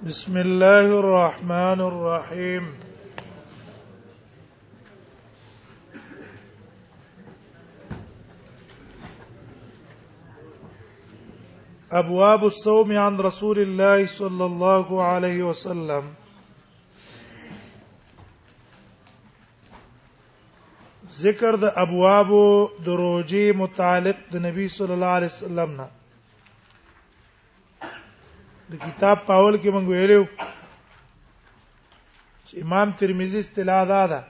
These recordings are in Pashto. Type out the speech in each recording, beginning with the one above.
بسم الله الرحمن الرحيم ابواب الصوم عن رسول الله صلى الله عليه وسلم ذکر د ابواب د روزي متعلق د نبی صلی الله علیه وسلم نه د کتاب پاول کې مونږ ویلو چې امام ترمذی اصطلاح دا ده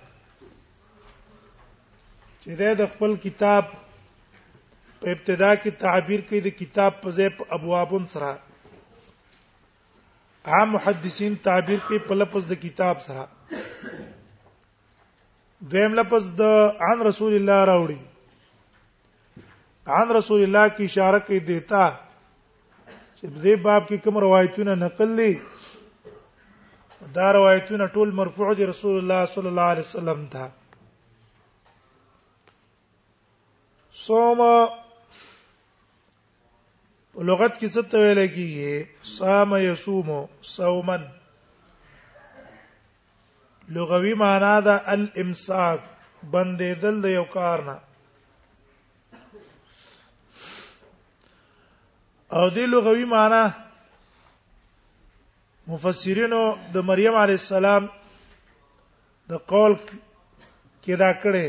چې د خپل کتاب په ابتدا کې تعبیر کوي د کتاب په ځای په ابوابون سره عام محدثین تعبیر کوي په لفظ د کتاب سره دویم لفظ د عن رسول الله راوړي عن رسول الله کی اشاره کوي دیتا چې په دې باب کې کوم روایتونه نقل دي دا روایتونه ټول مرفوع دي رسول الله صلی الله علیه وسلم ته صوم لغت کې څه ته ویل کیږي صام یصوم صومن لغوي معنا دا الامساک بندیدل د یو کار نه او دی لغوي معنا مفسرینو د مریم علی السلام د قول کې دا کړي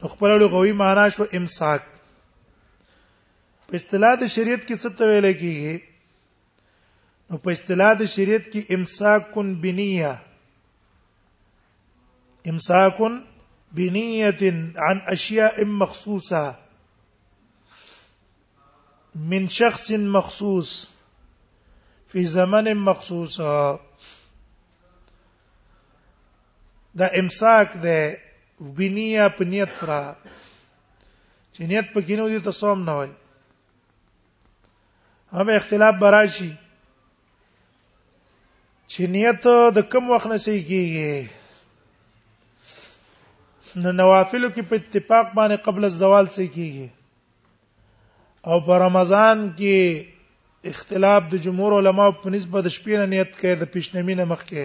نو خپل لغوي معنا شو امساک په اصطلاح د شریعت کې څه ته ویل کیږي نو په اصطلاح د شریعت کې امساکن بنیه امساکن بنیه عن اشیاء مخصوصه من شخص مخصوص في زمن مخصوص دا امساک ده بنیه په نیت سره چې نیت په کینو دي ته صوم نه وای هم اختلاف براشي چې نیت د کم وخت نه سي کیږي نو نوافل کې په اتفاق باندې قبل الزوال سي کیږي او په رمضان کې اختلاف د جمهور علما په نسبت د شپې نه نیت کوي د پیشنمی نه مخکې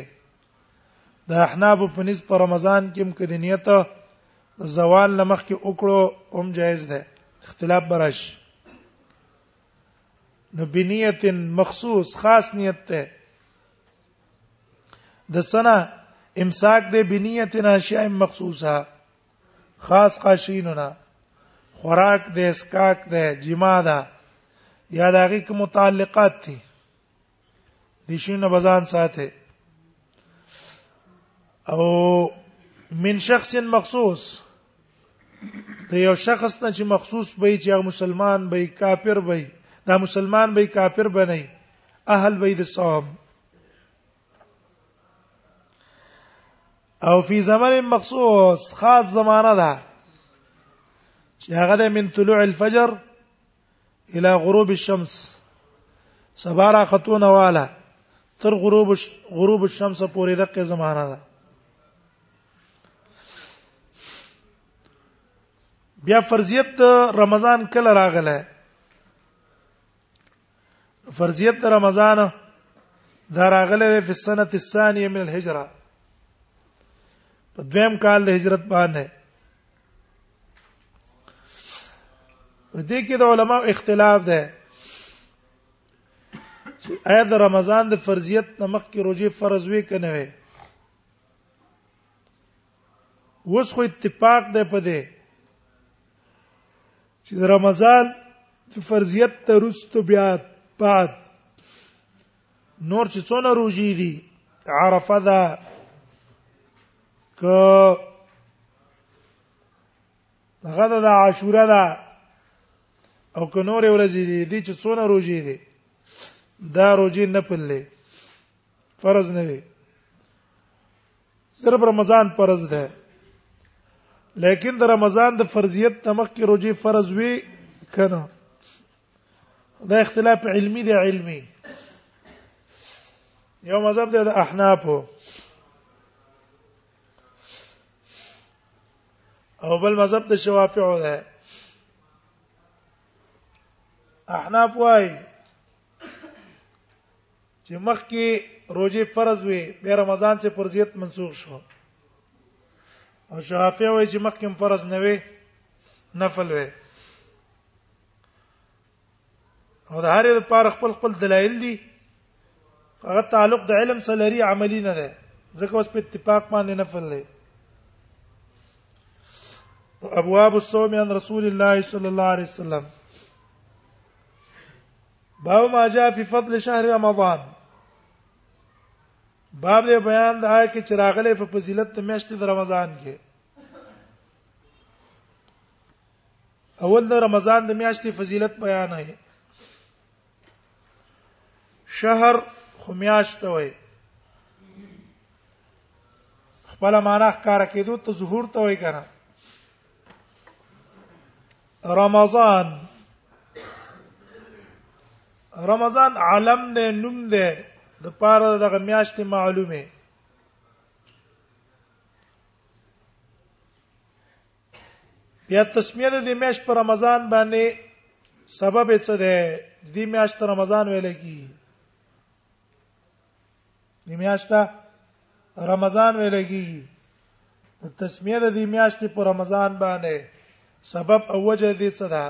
د احناف په نسبت په رمضان کې هم کدي نیت زوال نه مخکې وکړو هم جایز ده اختلاف براش نو بنیت مخصوص خاص نیت ته د سنه امساک د بنیت ناشئ مخصوصه خاص قاشینو نه خوراک دې اسکاک دې جما ده یا داغي کوم متعلقات دي د شینو بزان ساته او من شخص مخصوص ته یو شخص نه چې مخصوص به چې مسلمان به کافر به دا مسلمان به کافر بنئ اهل به د صوم او فی زمن مخصوص خاص زمانہ ده چې هغه ده من طلوع الفجر الى غروب الشمس سبارا خطونه والا تر غروب غروب الشمس پورې دغه زمانہ ده بیا فرضیت رمضان کله راغله فرضیت رمضان دا راغله په سنه الثانيه من الهجره په دویم کال د هجرت باندې په دې کې د علماو اختلاف ده چې آیا د رمضان د فرضیت نمخ کې روزي فرض وي کنه وي اوس خو اتفاق ده په دې چې رمضان د فرضیت ترست بیا بعد نور چې څونه روزي دي عرفه ده ک غدا د عاشورا ده او ک نور ورځې دي چې څونه روزي دي دا روزي نه پلې فرض نه دی صرف رمضان فرض ده لیکن د رمضان د فرضیت تمخ کې روزي فرض وی کنه دا اختلاف علمی دی علمی یو مذهب دی د احناف او بل مذهب د شوافع دی احناف وايي چې مخکې روزه فرض وي به رمضان څخه فرضیت منسوخ شو او شافعي وایي چې مخکې فرض نه وي نفل وي او د هر لپاره خپل خپل دلایل دي هغه تعلق د علم سره لري عملی نه ده ځکه اوس په اتفاق باندې نفل دی ابواب الصوم عن رسول الله صلی الله علیه وسلم باب ما جاء في فضل شهر رمضان باب دې بیان دا کې چې راغلي په فضیلت د میاشتې د رمضان کې اول د رمضان د میاشتې فضیلت بیان دی شهر خو میاشت وای خپل معنا ښکار کېدو ته ظهور ته وای کنه رمضان رمضان عالم نه نوم ده د پاره دغه میاشت معلومه بیا تسمیه د میاشت پر رمضان باندې سبب څه ده د میاشت رمضان ویل کی دې میاشت رمضان ویل کیږي تسمیه د دې میاشتې په رمضان باندې سبب او وجه دې څه ده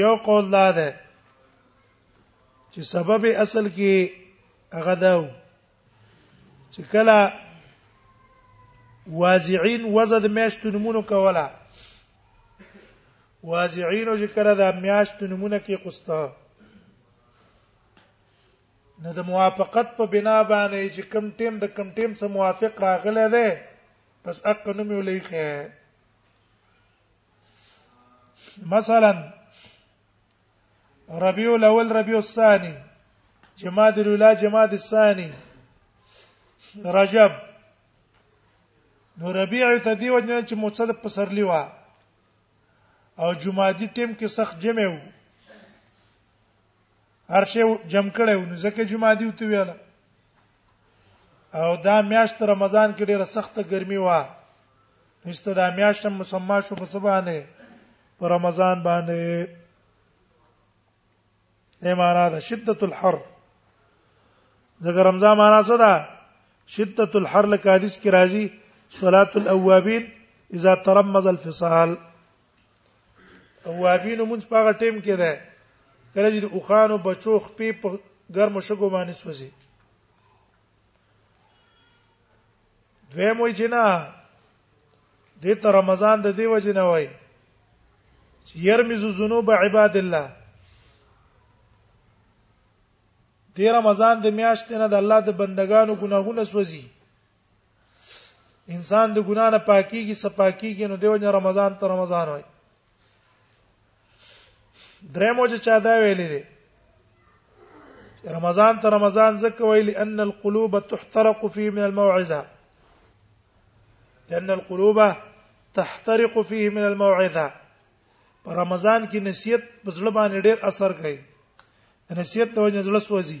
یو قول لا ده چې سبب اصل کې هغه داو چې کله وازعين وزد میاشتو نمونه کوله وازعين چې کړه د میاشتو نمونه کې قسطه نو د موافقت په بنا باندې چې کم ټیم د کم ټیم سره موافق راغله ده بس اق نوم یې لیکه مثلا ربيع الاول ربيع الثاني جماد الاولى جماد الثاني رجب نو ربيع ته دی وجنه چې مقصد پسرلی و او جمادی ټیم کې سخت جمع و هر شی جمع کړو نو ځکه جمادی وته ویاله او دا میاشت رمضان کې ډیره سخته ګرمي و نشته دا میاشت مسما شو په سبانه په رمضان باندې نه معنا ده شدت الحر ذکر رمضان معنا څه ده شدت الحر لکه حدیث کې راځي صلات الاوابین اذا ترمز الفصال اوابینو مونږ په هغه ټیم کې ده کله چې د اوخانو بچو خپې په ګرمو شګو باندې سوځي دویم وای چې نه د تر رمضان د دی وجه نه وای چې يرمز ذنوب عباد الله د رمضان د میاشتې نه د الله د بندگانو ګناهونه سوځي انسان د ګنا نه پاکيږي سپاکيږي نو دیو جن رمضان ته رمضان وای درې موجه چا دا ویلې دي رمضان ته رمضان زکه ویل ان القلوب تحترق فيه من الموعظه لان القلوب تحترق فيه من الموعظه په رمضان کې نصیحت په زړه باندې ډېر اثر کوي نصیحت د وجه زړه سوځي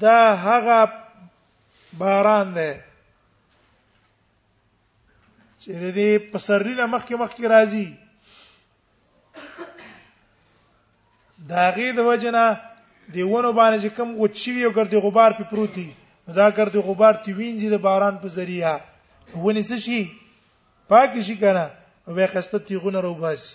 دا هغه باران دی چې د دې پسرلی نه مخکې مخکې راځي دا غي د وجنه دی ونه باندې چې کم وچی یو ګرځي غبار په پروتي دا ګرځي غبار تی وینځي د باران په ذریعہ ونی څه شي پاک شي کنه او به خسته تیغونه روباسي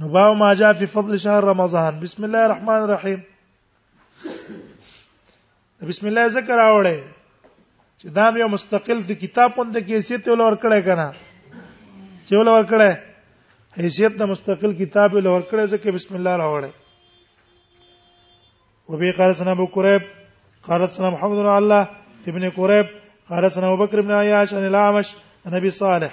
نو باو ما جاء في فضل شهر رمضان بسم الله الرحمن الرحيم بسم الله ذکر راوړې چې دا یو مستقل د کتاب پوند کې حیثیت ولور کړه کنه چې ولور کړه حیثیت د مستقل کتاب ولور کړه ځکه بسم الله راوړې وبي قال سنا ابو قريب قال سنا محمد بن الله ابن قريب قال سنا ابو بكر بن عياش عن الاعمش عن ابي صالح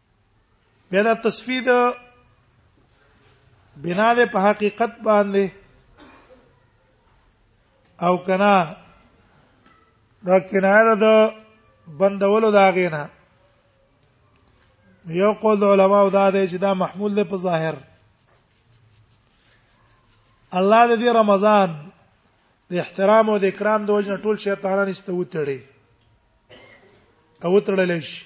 بیا دا تصفید بنا ده په حقیقت باندې او کنا دا کنایه ده بندولو دا غینا یو قول د علماو دا دی چې دا محمول دی په ظاهر الله د دې رمضان د احترام او د اکرام د وجه ټول شیطانان استو تړي او تړل شي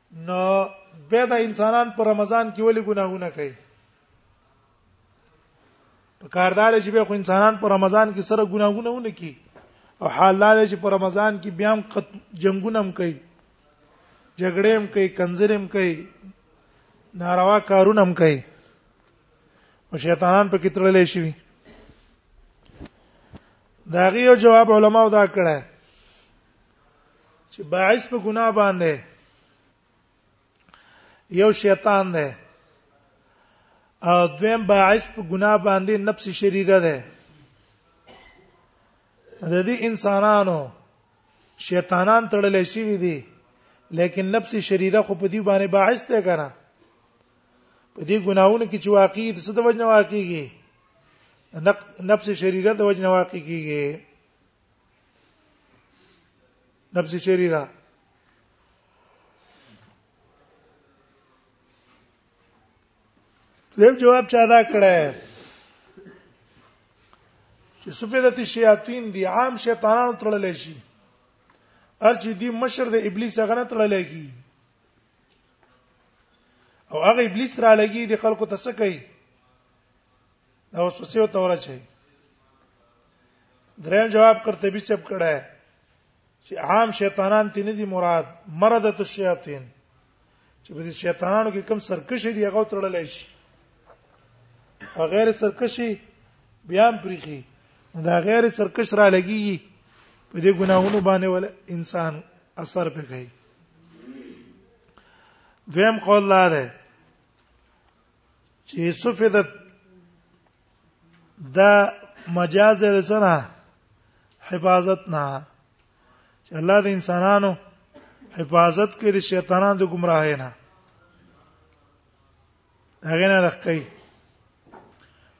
نو به دا انسانان په رمضان کې ولې ګناهونه کوي په کاردار چې به خو انسانان په رمضان کې سره ګناهونه ونه کوي او حال دا چې په رمضان کې بیا هم جنگونه هم کوي جګړې هم کوي کنځرې هم کوي ناروا کارونه هم کوي او شیطانان په کې تړلې شي دا غي یو جواب علماو دا کړه چې باعث په ګناه باندې یو شیطان دی او دویم باعث په ګناه باندې نفس شریره ده د دې انسانانو شیطانان تړل شي وي دي لیکن نفس شریره خو په دې باندې باعث ده کنه په دې ګناونه کې چې واقعي د څه د وجنه واقعيږي نفس شریره د وجنه واقعيږي نفس چری را دیم جواب چا دا کړه چې سفیدت الشیاطین دی عام شیطانانو تړل شي هر چې دی مشر د ابلیس هغه نه تړل کی او هغه ابلیس را لګي د خلکو ته څه کوي دا اوس څه یو تور چي دریم جواب قرطبي سب کړه چې عام شیطانان تی نه دي مراد مرده الشیاطین چې په دې شیطانانو کې کم سرکشي دي هغه تړل شي او غیر سرکشي بیا پریخي دا غیر سرکش را لګي په دې ګناهونو باندې ول انسان اثر په کوي دویم قول لا ده چې سفیدت دا مجاز دی سره حفاظت نه چې الله د انسانانو حفاظت کوي د شیطانانو د گمراهۍ نه هغه نه رخکې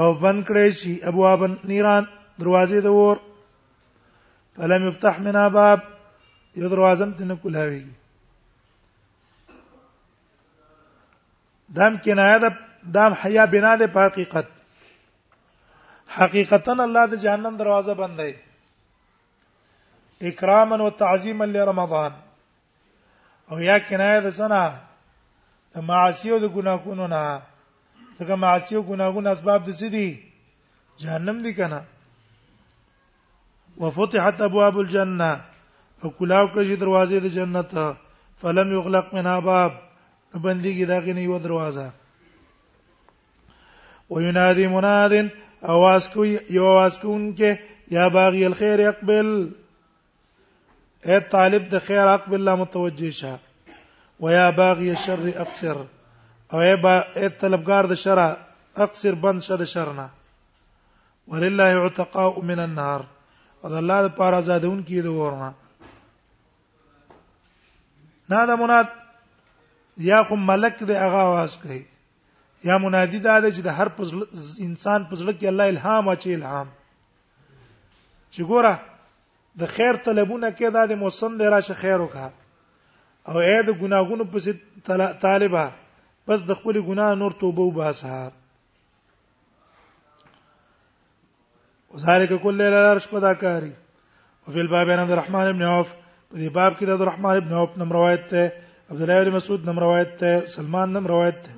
او بن کړی شي ابواب النيران دروازې د ور فلم يفتح من باب یو دروازه هم تنه کولاوي دام کنایه ده دام حیا بنا ده په حقیقت حقیقتا الله د جهنم دروازه بندای اکراما وتعظیما لرمضان او یا کنایه د سنا د معاصی او د ګناهونو نه څنګه معاصی او ګناهونه اسباب د څه دي جهنم دي کنه وفتحت ابواب الجنه فکلاو کړي دروازې د جنت فلم یغلق منها باب بندګي داغه نه یو دروازه وینادی منادن اواز کوي یو اواز کوونکې یا باغی الخير اقبل اے طالب د خیر حق بالله متوجه شه ويا باغي الشر اقصر او اے با اے طلبګار د شر اقصر بند شه د شرنا ولله عتقاء من النار او د الله لپاره آزادون کی د ورنا نه دا مناد یا خو ملک د هغه आवाज کوي یا منادی دا دی چې د هر انسان په زړه کې الله الهام اچي الهام چې ګوره د خیر طلبونه کې دا د موسم دی راشه خیر وکړه او اې د ګناګونو په ست طالبہ بس د خپل ګناه نور توبه وباسه وذالک کل لیلہ لارش پدا کاری وفي الباب عن عبد الرحمن بن عوف په دې باب کې د عبد الرحمن بن عوف نم روایت ده عبد الله بن مسعود نم روایت ده سلمان نم روایت ده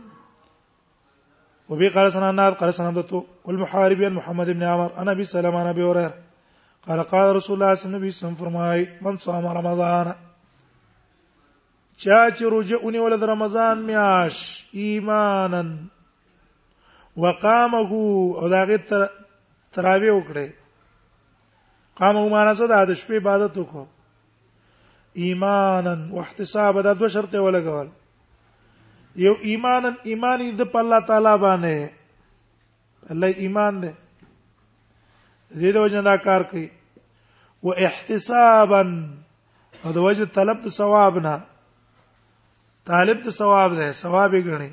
وبي قال سنا نار قال سنا دتو والمحارب عن محمد بن عمر انا ابي سلمة انا ابي هريره قال قال رسول الله صلى الله عليه وسلم فرمای من صام رمضان چا چې روزه اونې ولد رمضان میاش ایمانا وقامه او داغه تراوی وکړي قام او معنا څه ده د شپې عبادت وکړو ایمانا واحتساب دا دوه شرط ولګول یو ایمانا ایمان د په الله تعالی باندې الله ایمان ده دې د وجه دا کار کوي و احتسابا او د وجه طلب د ثواب نه طالب د ثواب ده ثواب یې غني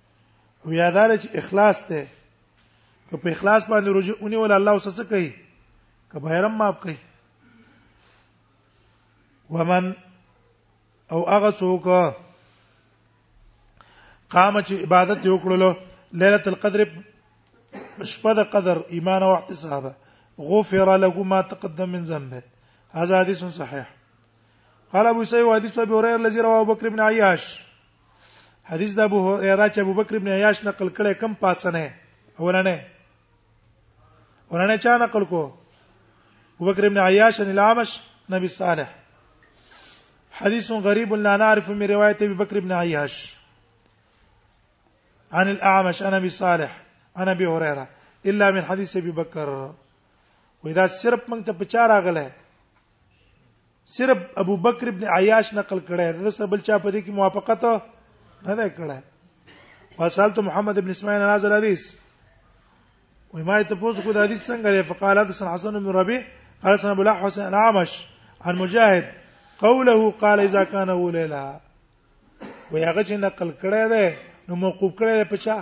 او یادار چې اخلاص ته که په اخلاص باندې روزه اونې ول الله اوس څه کوي که بهرم معاف کوي ومن او هغه څوک قام چې عبادت یو کړلو ليله القدر شپه د قدر ایمان او احتساب غفر له ما تقدم من ذنبه هذا حديث صحيح قال ابو سعيد حديث ابي هريره الذي رواه بكر بن عياش حدیث د ابو هريره چې ابو بکر ابن عياش نقل کړي کم پاسنه اورنه اورنه چا نقل کو ابو بکر ابن عياش ان الامش نبي صالح حديث غريب لا نعرف من روايه ابي بكر بن عياش عن الاعمش عن ابي صالح عن ابي هريره الا من حديث ابي بكر واذا صرف من ته پچا راغله صرف ابو بکر ابن عیاش نقل کړی دا سره بل چا په دې کې موافقت نه ده کړی وسالت محمد ابن اسماعیل نازل حدیث وای ما ته پوز کو د حدیث څنګه دی فقال حدث حسن بن ربيع قال حسن ابو حسن العامش عن مجاهد قوله قال اذا كان وليلا وای هغه چې نقل کړی دی نو موقوف کړی دی په چا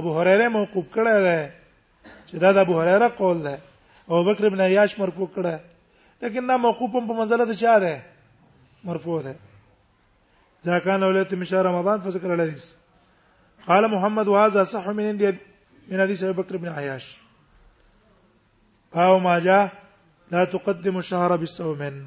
ابو هريره موقوف کړی دی چې دا د ابو هريره قول ده او بکر ابن عياش مرفوع کړه لیکن دا موقوف په منزله د چا ده مرفوع ده اذا كان وليت من شهر رمضان فذكر الحديث قال محمد وهذا صح من عند من حديث ابي بكر بن عياش او ما جاء لا تقدم الشهر بالصوم